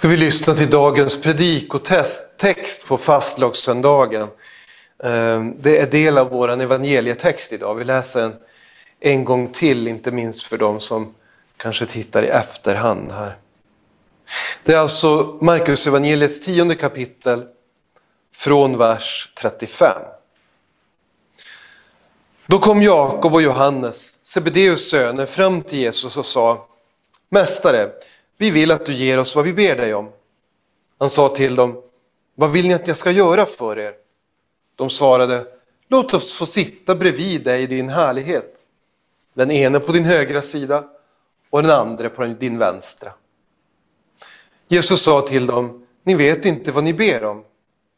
ska vi lyssna till dagens predikotext på fastlagssöndagen. Ehm, det är del av vår evangelietext idag. Vi läser den en gång till, inte minst för de som kanske tittar i efterhand här. Det är alltså Markus evangeliets tionde kapitel från vers 35. Då kom Jakob och Johannes, Sebedeus söner, fram till Jesus och sa Mästare, vi vill att du ger oss vad vi ber dig om. Han sa till dem, vad vill ni att jag ska göra för er? De svarade, låt oss få sitta bredvid dig i din härlighet. Den ene på din högra sida och den andra på din vänstra. Jesus sa till dem, ni vet inte vad ni ber om.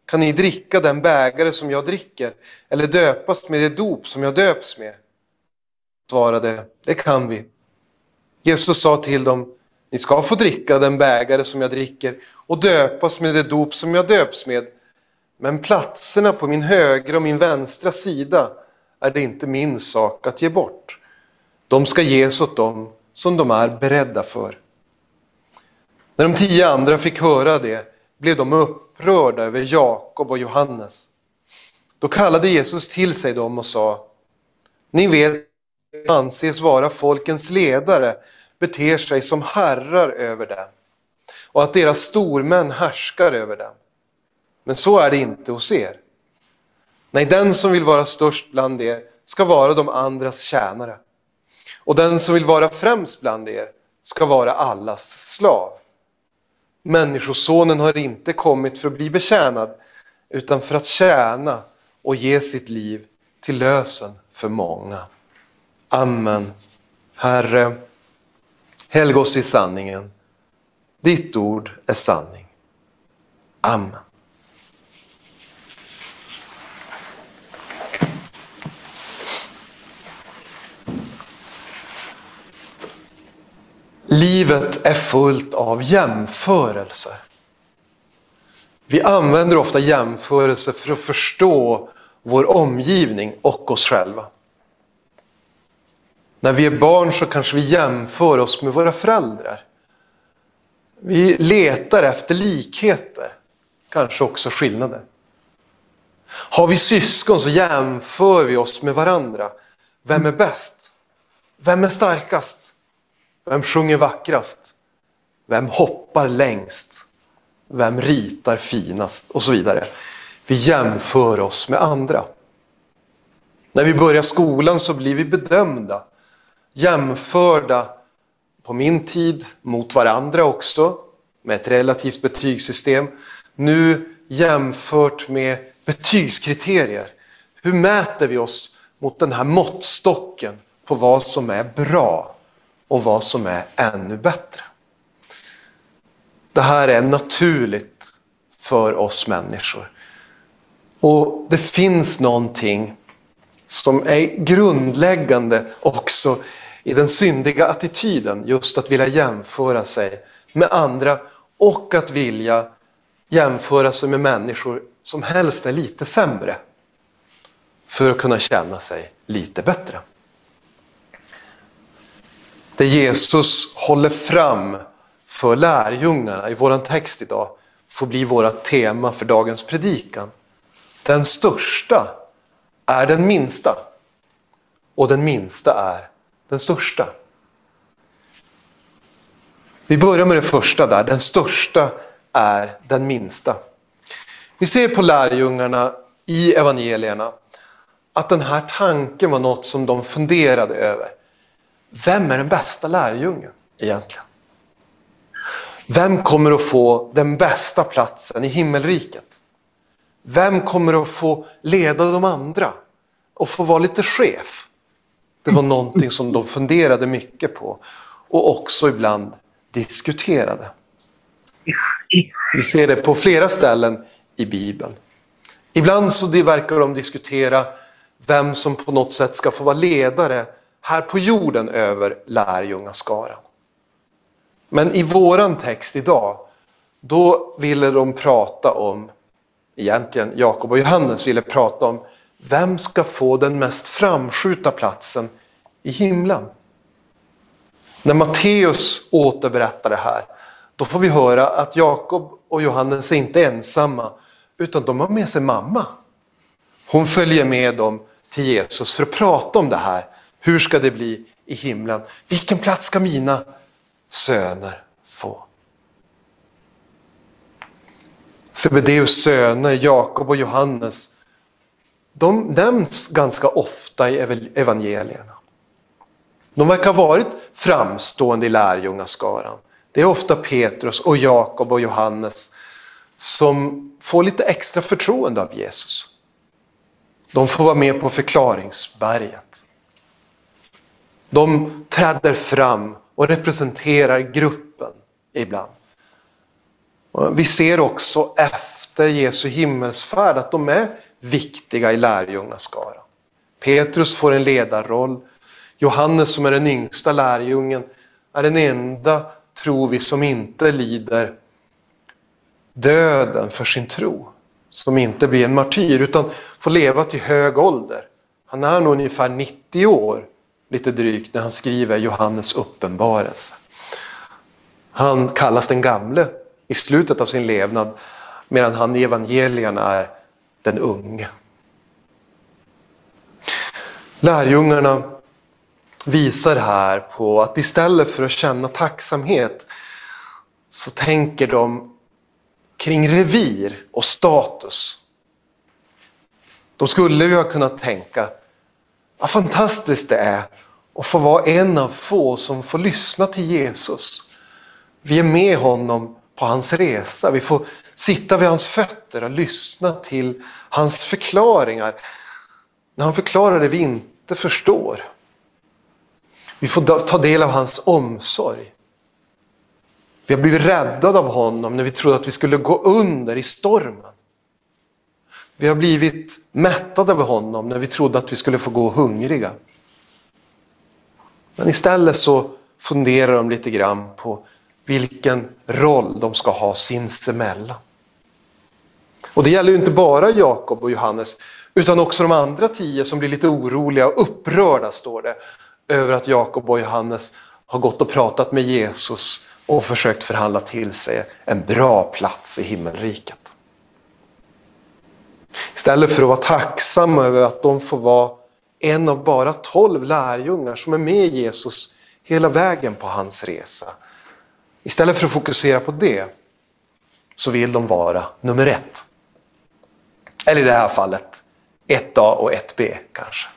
Kan ni dricka den bägare som jag dricker eller döpas med det dop som jag döps med? Svarade, det kan vi. Jesus sa till dem, ni ska få dricka den bägare som jag dricker och döpas med det dop som jag döps med. Men platserna på min högra och min vänstra sida är det inte min sak att ge bort. De ska ges åt dem som de är beredda för. När de tio andra fick höra det blev de upprörda över Jakob och Johannes. Då kallade Jesus till sig dem och sa Ni vet anses vara folkens ledare beter sig som herrar över dem och att deras stormän härskar över dem. Men så är det inte hos er. Nej, den som vill vara störst bland er ska vara de andras tjänare. Och den som vill vara främst bland er ska vara allas slav. Människosonen har inte kommit för att bli betjänad utan för att tjäna och ge sitt liv till lösen för många. Amen. Herre, helg oss i sanningen. Ditt ord är sanning. Amen. Livet är fullt av jämförelser. Vi använder ofta jämförelser för att förstå vår omgivning och oss själva. När vi är barn så kanske vi jämför oss med våra föräldrar. Vi letar efter likheter, kanske också skillnader. Har vi syskon så jämför vi oss med varandra. Vem är bäst? Vem är starkast? Vem sjunger vackrast? Vem hoppar längst? Vem ritar finast? Och så vidare. Vi jämför oss med andra. När vi börjar skolan så blir vi bedömda, jämförda på min tid mot varandra också, med ett relativt betygssystem. Nu jämfört med betygskriterier. Hur mäter vi oss mot den här måttstocken på vad som är bra och vad som är ännu bättre. Det här är naturligt för oss människor. Och det finns någonting som är grundläggande också i den syndiga attityden. Just att vilja jämföra sig med andra och att vilja jämföra sig med människor som helst är lite sämre. För att kunna känna sig lite bättre. Det Jesus håller fram för lärjungarna i vår text idag får bli vårt tema för dagens predikan. Den största är den minsta och den minsta är den största. Vi börjar med det första där, den största är den minsta. Vi ser på lärjungarna i evangelierna att den här tanken var något som de funderade över. Vem är den bästa lärjungen egentligen? Vem kommer att få den bästa platsen i himmelriket? Vem kommer att få leda de andra och få vara lite chef? Det var någonting som de funderade mycket på och också ibland diskuterade. Vi ser det på flera ställen i Bibeln. Ibland så verkar de diskutera vem som på något sätt ska få vara ledare här på jorden över lärjungaskaran. Men i våran text idag, då ville de prata om, egentligen Jakob och Johannes ville prata om, vem ska få den mest framskjuta platsen i himlen? När Matteus återberättar det här, då får vi höra att Jakob och Johannes är inte ensamma, utan de har med sig mamma. Hon följer med dem till Jesus för att prata om det här. Hur ska det bli i himlen? Vilken plats ska mina söner få? Sebedeus söner, Jakob och Johannes, de nämns ganska ofta i evangelierna. De verkar ha varit framstående i lärjungaskaran. Det är ofta Petrus och Jakob och Johannes som får lite extra förtroende av Jesus. De får vara med på förklaringsberget. De träder fram och representerar gruppen ibland. Vi ser också efter Jesu himmelsfärd att de är viktiga i lärjungaskaran. Petrus får en ledarroll. Johannes som är den yngsta lärjungen är den enda, tror vi, som inte lider döden för sin tro. Som inte blir en martyr utan får leva till hög ålder. Han är nog ungefär 90 år, lite drygt, när han skriver Johannes uppenbarelse. Han kallas den gamle i slutet av sin levnad medan han i evangelierna är den unge. Lärjungarna visar här på att istället för att känna tacksamhet så tänker de kring revir och status. De skulle ju ha kunnat tänka vad fantastiskt det är att få vara en av få som får lyssna till Jesus. Vi är med honom på hans resa. Vi får sitta vid hans fötter och lyssna till hans förklaringar. När han förklarar det vi inte förstår. Vi får ta del av hans omsorg. Vi har blivit räddade av honom när vi trodde att vi skulle gå under i stormen. Vi har blivit mättade av honom när vi trodde att vi skulle få gå hungriga. Men istället så funderar de lite grann på vilken roll de ska ha sinsemellan. Och det gäller ju inte bara Jakob och Johannes utan också de andra tio som blir lite oroliga och upprörda står det över att Jakob och Johannes har gått och pratat med Jesus och försökt förhandla till sig en bra plats i himmelriket. Istället för att vara tacksamma över att de får vara en av bara tolv lärjungar som är med Jesus hela vägen på hans resa. Istället för att fokusera på det så vill de vara nummer ett. Eller i det här fallet 1A och 1B kanske.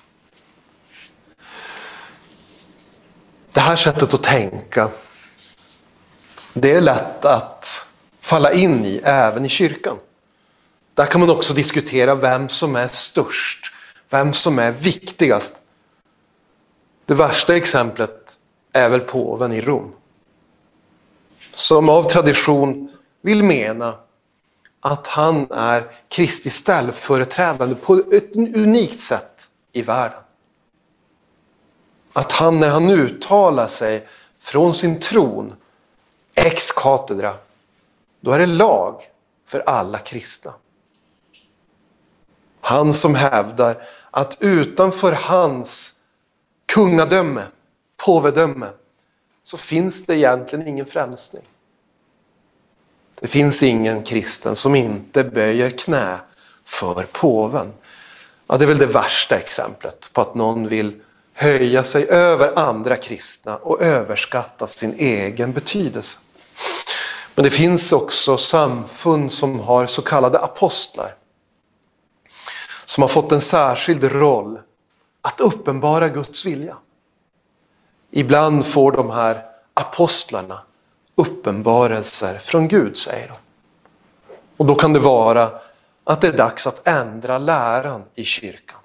Det här sättet att tänka, det är lätt att falla in i även i kyrkan. Där kan man också diskutera vem som är störst, vem som är viktigast. Det värsta exemplet är väl påven i Rom. Som av tradition vill mena att han är Kristi ställföreträdande på ett unikt sätt i världen. Att han när han uttalar sig från sin tron, ex katedra, då är det lag för alla kristna. Han som hävdar att utanför hans kungadöme, påvedöme, så finns det egentligen ingen frälsning. Det finns ingen kristen som inte böjer knä för påven. Ja, det är väl det värsta exemplet på att någon vill höja sig över andra kristna och överskatta sin egen betydelse. Men det finns också samfund som har så kallade apostlar. Som har fått en särskild roll att uppenbara Guds vilja. Ibland får de här apostlarna uppenbarelser från Gud, säger de. Och då kan det vara att det är dags att ändra läran i kyrkan.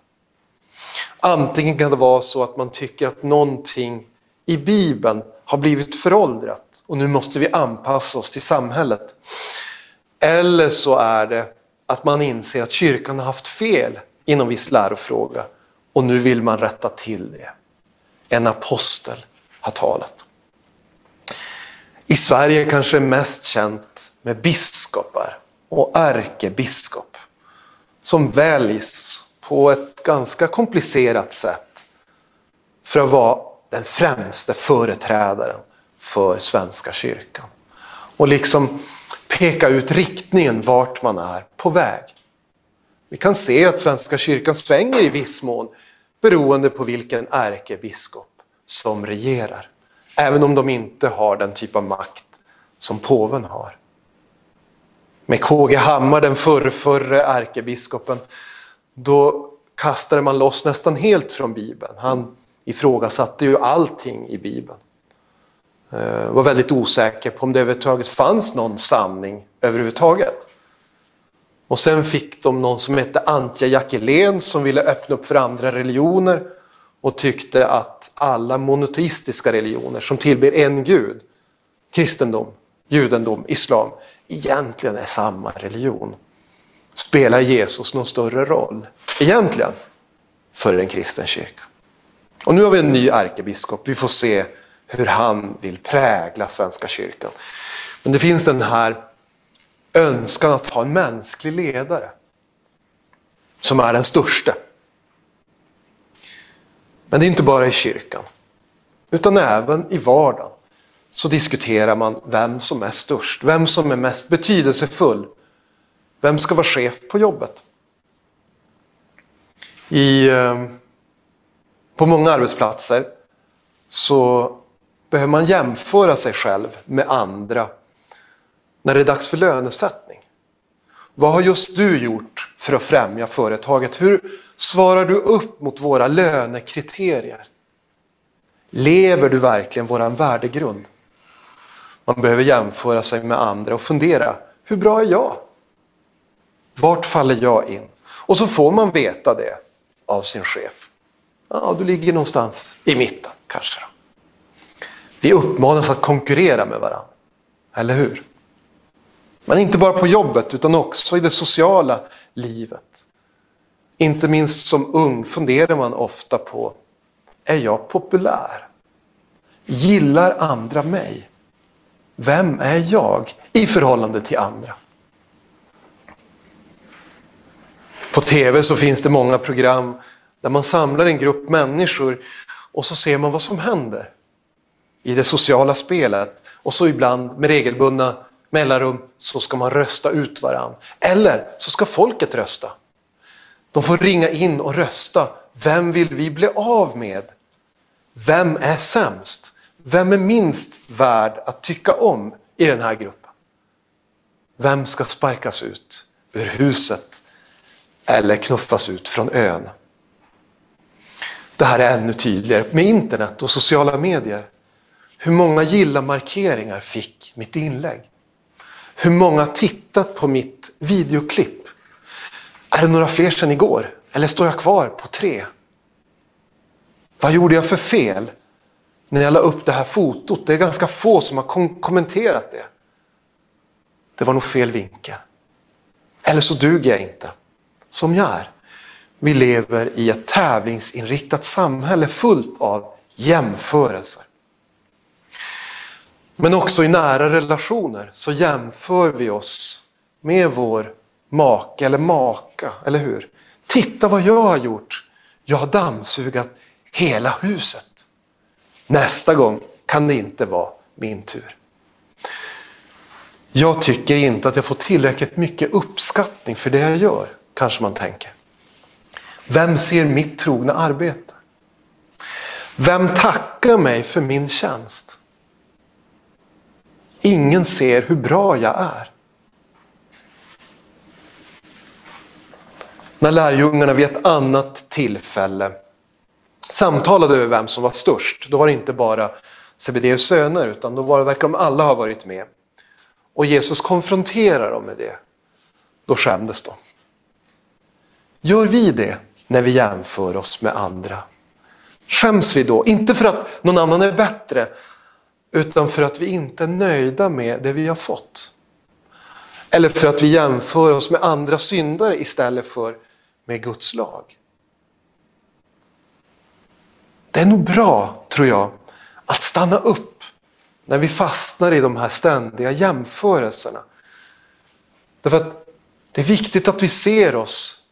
Antingen kan det vara så att man tycker att någonting i Bibeln har blivit föråldrat och nu måste vi anpassa oss till samhället. Eller så är det att man inser att kyrkan har haft fel inom viss lärofråga och nu vill man rätta till det. En apostel har talat. I Sverige kanske mest känt med biskopar och ärkebiskop som väljs på ett ganska komplicerat sätt för att vara den främste företrädaren för Svenska kyrkan. och liksom peka ut riktningen vart man är på väg. Vi kan se att Svenska kyrkan svänger i viss mån beroende på vilken ärkebiskop som regerar. Även om de inte har den typ av makt som påven har. Med KG Hammar, den förrförre ärkebiskopen, då kastade man loss nästan helt från Bibeln. Han ifrågasatte ju allting i Bibeln. Eh, var väldigt osäker på om det överhuvudtaget fanns någon sanning överhuvudtaget. Och sen fick de någon som hette Antje Jackelén som ville öppna upp för andra religioner och tyckte att alla monoteistiska religioner som tillber en gud, kristendom, judendom, islam, egentligen är samma religion. Spelar Jesus någon större roll egentligen för en kristen kyrka? Och nu har vi en ny ärkebiskop. Vi får se hur han vill prägla Svenska kyrkan. Men det finns den här önskan att ha en mänsklig ledare som är den största. Men det är inte bara i kyrkan, utan även i vardagen så diskuterar man vem som är störst, vem som är mest betydelsefull. Vem ska vara chef på jobbet? I, eh, på många arbetsplatser så behöver man jämföra sig själv med andra när det är dags för lönesättning. Vad har just du gjort för att främja företaget? Hur svarar du upp mot våra lönekriterier? Lever du verkligen våran värdegrund? Man behöver jämföra sig med andra och fundera, hur bra är jag? Vart faller jag in? Och så får man veta det av sin chef. Ja, du ligger någonstans i mitten kanske. Då. Vi uppmanas att konkurrera med varandra, eller hur? Men inte bara på jobbet utan också i det sociala livet. Inte minst som ung funderar man ofta på, är jag populär? Gillar andra mig? Vem är jag i förhållande till andra? På tv så finns det många program där man samlar en grupp människor och så ser man vad som händer i det sociala spelet. Och så ibland med regelbundna mellanrum så ska man rösta ut varann. Eller så ska folket rösta. De får ringa in och rösta. Vem vill vi bli av med? Vem är sämst? Vem är minst värd att tycka om i den här gruppen? Vem ska sparkas ut ur huset eller knuffas ut från ön? Det här är ännu tydligare med internet och sociala medier. Hur många gilla-markeringar fick mitt inlägg? Hur många har tittat på mitt videoklipp? Är det några fler sedan igår? Eller står jag kvar på tre? Vad gjorde jag för fel när jag la upp det här fotot? Det är ganska få som har kom kommenterat det. Det var nog fel vinkel. Eller så duger jag inte, som jag är. Vi lever i ett tävlingsinriktat samhälle fullt av jämförelser. Men också i nära relationer så jämför vi oss med vår make eller maka, eller hur? Titta vad jag har gjort. Jag har dammsugat hela huset. Nästa gång kan det inte vara min tur. Jag tycker inte att jag får tillräckligt mycket uppskattning för det jag gör, kanske man tänker. Vem ser mitt trogna arbete? Vem tackar mig för min tjänst? Ingen ser hur bra jag är. När lärjungarna vid ett annat tillfälle samtalade över vem som var störst, då var det inte bara Sebedeus söner, utan då var det, verkar de alla ha varit med. Och Jesus konfronterar dem med det. Då skämdes de. Gör vi det när vi jämför oss med andra? Skäms vi då? Inte för att någon annan är bättre, utan för att vi inte är nöjda med det vi har fått. Eller för att vi jämför oss med andra syndare istället för med Guds lag. Det är nog bra, tror jag, att stanna upp när vi fastnar i de här ständiga jämförelserna. Därför att det är viktigt att vi ser oss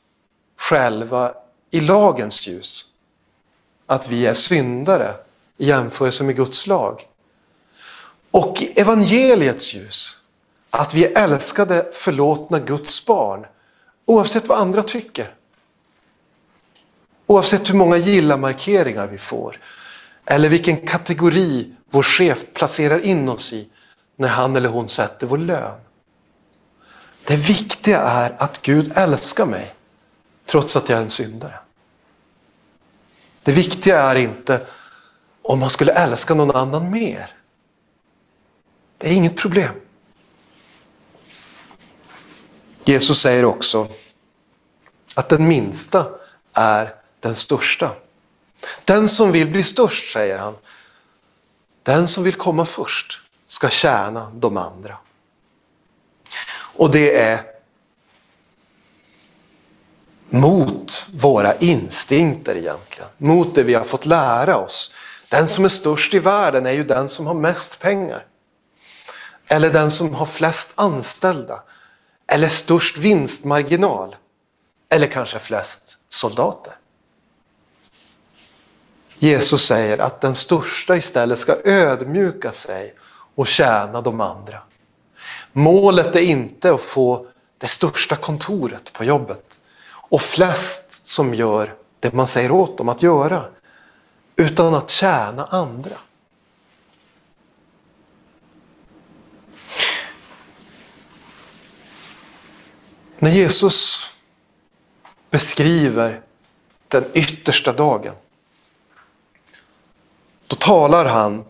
själva i lagens ljus. Att vi är syndare i jämförelse med Guds lag. Och i evangeliets ljus, att vi är älskade, förlåtna Guds barn, oavsett vad andra tycker. Oavsett hur många gilla-markeringar vi får, eller vilken kategori vår chef placerar in oss i när han eller hon sätter vår lön. Det viktiga är att Gud älskar mig trots att jag är en syndare. Det viktiga är inte om man skulle älska någon annan mer. Det är inget problem. Jesus säger också att den minsta är den största. Den som vill bli störst, säger han, den som vill komma först ska tjäna de andra. Och det är mot våra instinkter egentligen. Mot det vi har fått lära oss. Den som är störst i världen är ju den som har mest pengar. Eller den som har flest anställda. Eller störst vinstmarginal. Eller kanske flest soldater. Jesus säger att den största istället ska ödmjuka sig och tjäna de andra. Målet är inte att få det största kontoret på jobbet och flest som gör det man säger åt dem att göra, utan att tjäna andra. När Jesus beskriver den yttersta dagen, då talar han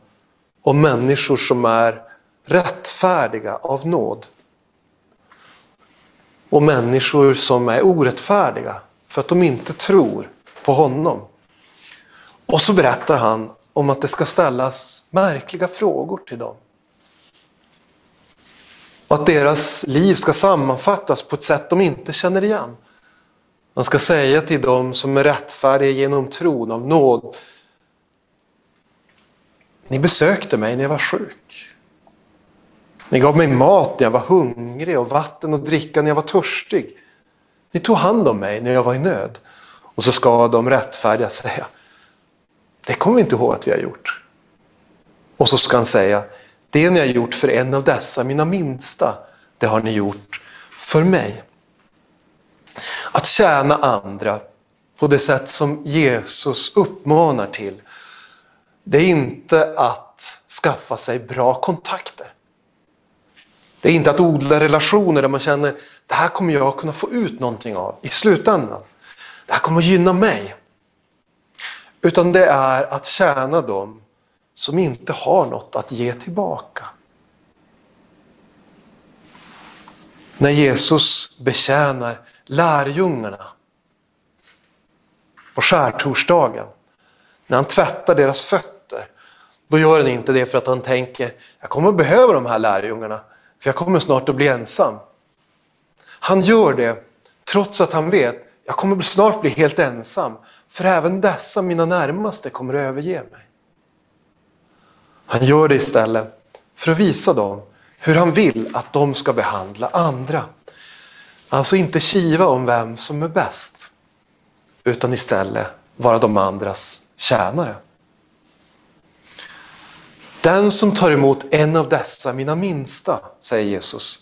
om människor som är rättfärdiga av nåd. Och människor som är orättfärdiga för att de inte tror på honom. Och så berättar han om att det ska ställas märkliga frågor till dem. Och att deras liv ska sammanfattas på ett sätt de inte känner igen. Han ska säga till dem som är rättfärdiga genom tron av nåd. Ni besökte mig när jag var sjuk. Ni gav mig mat när jag var hungrig och vatten och dricka när jag var törstig. Ni tog hand om mig när jag var i nöd. Och så ska de rättfärdiga säga, det kommer vi inte ihåg att vi har gjort. Och så ska han säga, det ni har gjort för en av dessa, mina minsta, det har ni gjort för mig. Att tjäna andra på det sätt som Jesus uppmanar till, det är inte att skaffa sig bra kontakter. Det är inte att odla relationer där man känner det här kommer jag kunna få ut någonting av i slutändan. Det här kommer att gynna mig. Utan det är att tjäna dem som inte har något att ge tillbaka. När Jesus betjänar lärjungarna på skärtorsdagen, när han tvättar deras fötter, då gör han inte det för att han tänker, jag kommer behöva de här lärjungarna, för jag kommer snart att bli ensam. Han gör det trots att han vet, jag kommer snart bli helt ensam, för även dessa mina närmaste kommer att överge mig. Han gör det istället för att visa dem hur han vill att de ska behandla andra. Alltså inte kiva om vem som är bäst, utan istället vara de andras tjänare. Den som tar emot en av dessa, mina minsta, säger Jesus,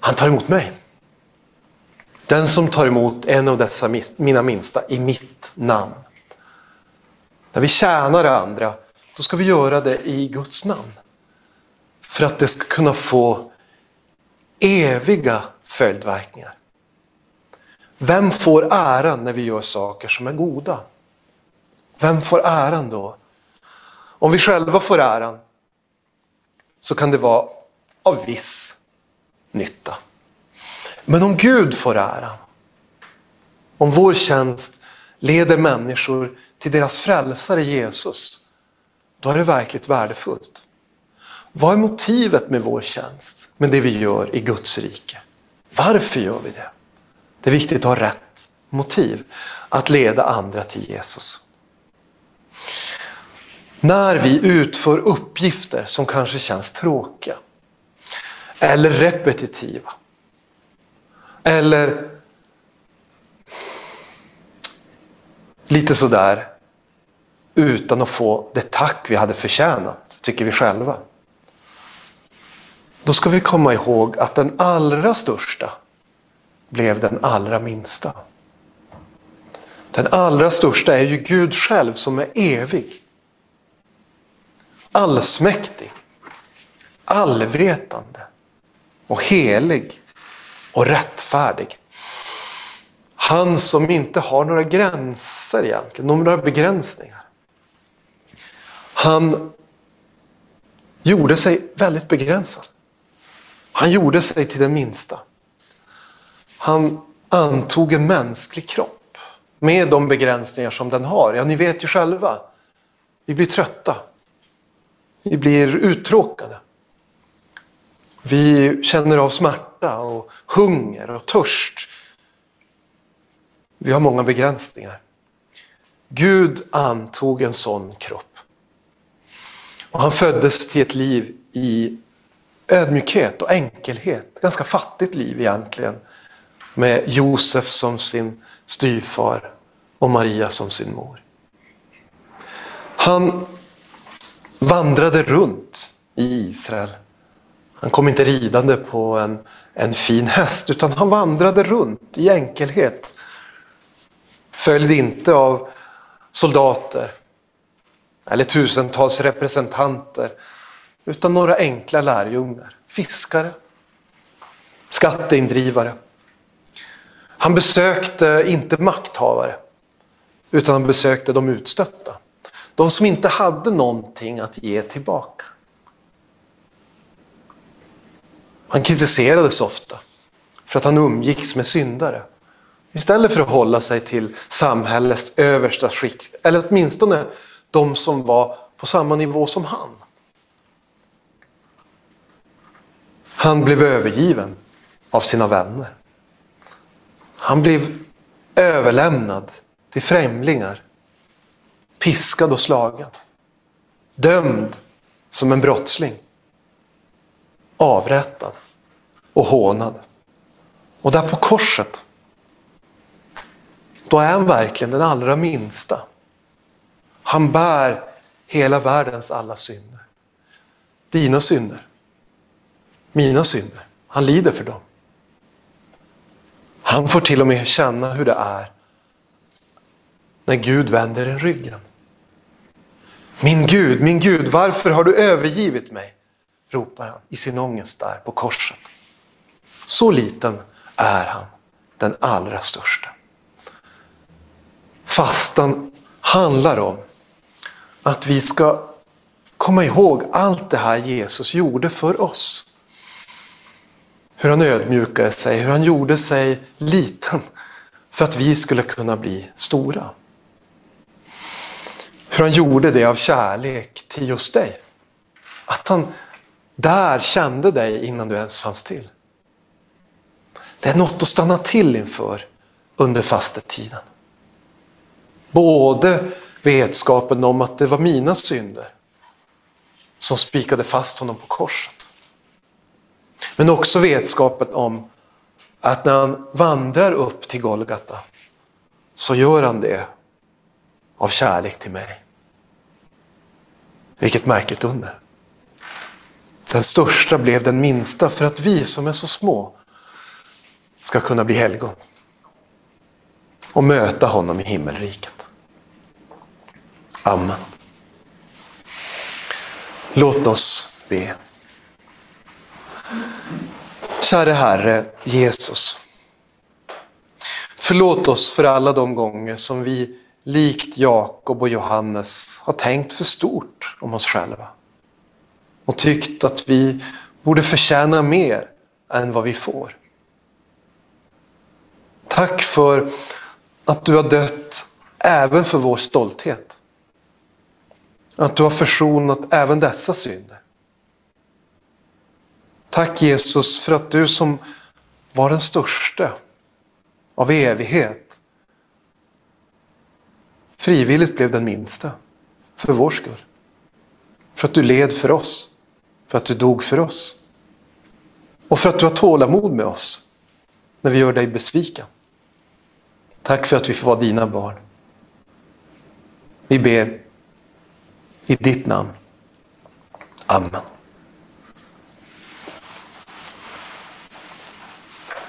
han tar emot mig. Den som tar emot en av dessa, mina minsta, i mitt namn. När vi tjänar andra, då ska vi göra det i Guds namn. För att det ska kunna få eviga följdverkningar. Vem får äran när vi gör saker som är goda? Vem får äran då? Om vi själva får äran så kan det vara av viss nytta. Men om Gud får äran, om vår tjänst leder människor till deras frälsare Jesus, då är det verkligt värdefullt. Vad är motivet med vår tjänst, med det vi gör i Guds rike? Varför gör vi det? Det är viktigt att ha rätt motiv, att leda andra till Jesus. När vi utför uppgifter som kanske känns tråkiga eller repetitiva eller lite sådär utan att få det tack vi hade förtjänat, tycker vi själva. Då ska vi komma ihåg att den allra största blev den allra minsta. Den allra största är ju Gud själv som är evig. Allsmäktig, allvetande och helig och rättfärdig. Han som inte har några gränser egentligen, några begränsningar. Han gjorde sig väldigt begränsad. Han gjorde sig till den minsta. Han antog en mänsklig kropp med de begränsningar som den har. Ja, ni vet ju själva. Vi blir trötta. Vi blir uttråkade. Vi känner av smärta och hunger och törst. Vi har många begränsningar. Gud antog en sån kropp. Och han föddes till ett liv i ödmjukhet och enkelhet. Ganska fattigt liv egentligen. Med Josef som sin styvfar och Maria som sin mor. Han vandrade runt i Israel. Han kom inte ridande på en, en fin häst utan han vandrade runt i enkelhet. följd inte av soldater eller tusentals representanter utan några enkla lärjungar, fiskare, skatteindrivare. Han besökte inte makthavare utan han besökte de utstötta. De som inte hade någonting att ge tillbaka. Han kritiserades ofta för att han umgicks med syndare. Istället för att hålla sig till samhällets översta skikt, eller åtminstone de som var på samma nivå som han. Han blev övergiven av sina vänner. Han blev överlämnad till främlingar, piskad och slagen, dömd som en brottsling, avrättad och hånad. Och där på korset, då är han verkligen den allra minsta. Han bär hela världens alla synder. Dina synder, mina synder. Han lider för dem. Han får till och med känna hur det är när Gud vänder en ryggen. Min Gud, min Gud, varför har du övergivit mig? ropar han i sin ångest där på korset. Så liten är han, den allra största. Fastan handlar om att vi ska komma ihåg allt det här Jesus gjorde för oss. Hur han ödmjukade sig, hur han gjorde sig liten för att vi skulle kunna bli stora. Hur han gjorde det av kärlek till just dig. Att han där kände dig innan du ens fanns till. Det är något att stanna till inför under fastetiden. Både vetskapen om att det var mina synder som spikade fast honom på korset. Men också vetskapen om att när han vandrar upp till Golgata så gör han det av kärlek till mig. Vilket märkligt under. Den största blev den minsta för att vi som är så små ska kunna bli helgon. Och möta honom i himmelriket. Amen. Låt oss be. Käre Herre Jesus. Förlåt oss för alla de gånger som vi likt Jakob och Johannes har tänkt för stort om oss själva. Och tyckt att vi borde förtjäna mer än vad vi får. Tack för att du har dött även för vår stolthet. Att du har försonat även dessa synder. Tack Jesus för att du som var den största av evighet frivilligt blev den minsta för vår skull. För att du led för oss. För att du dog för oss. Och för att du har tålamod med oss när vi gör dig besviken. Tack för att vi får vara dina barn. Vi ber i ditt namn. Amen.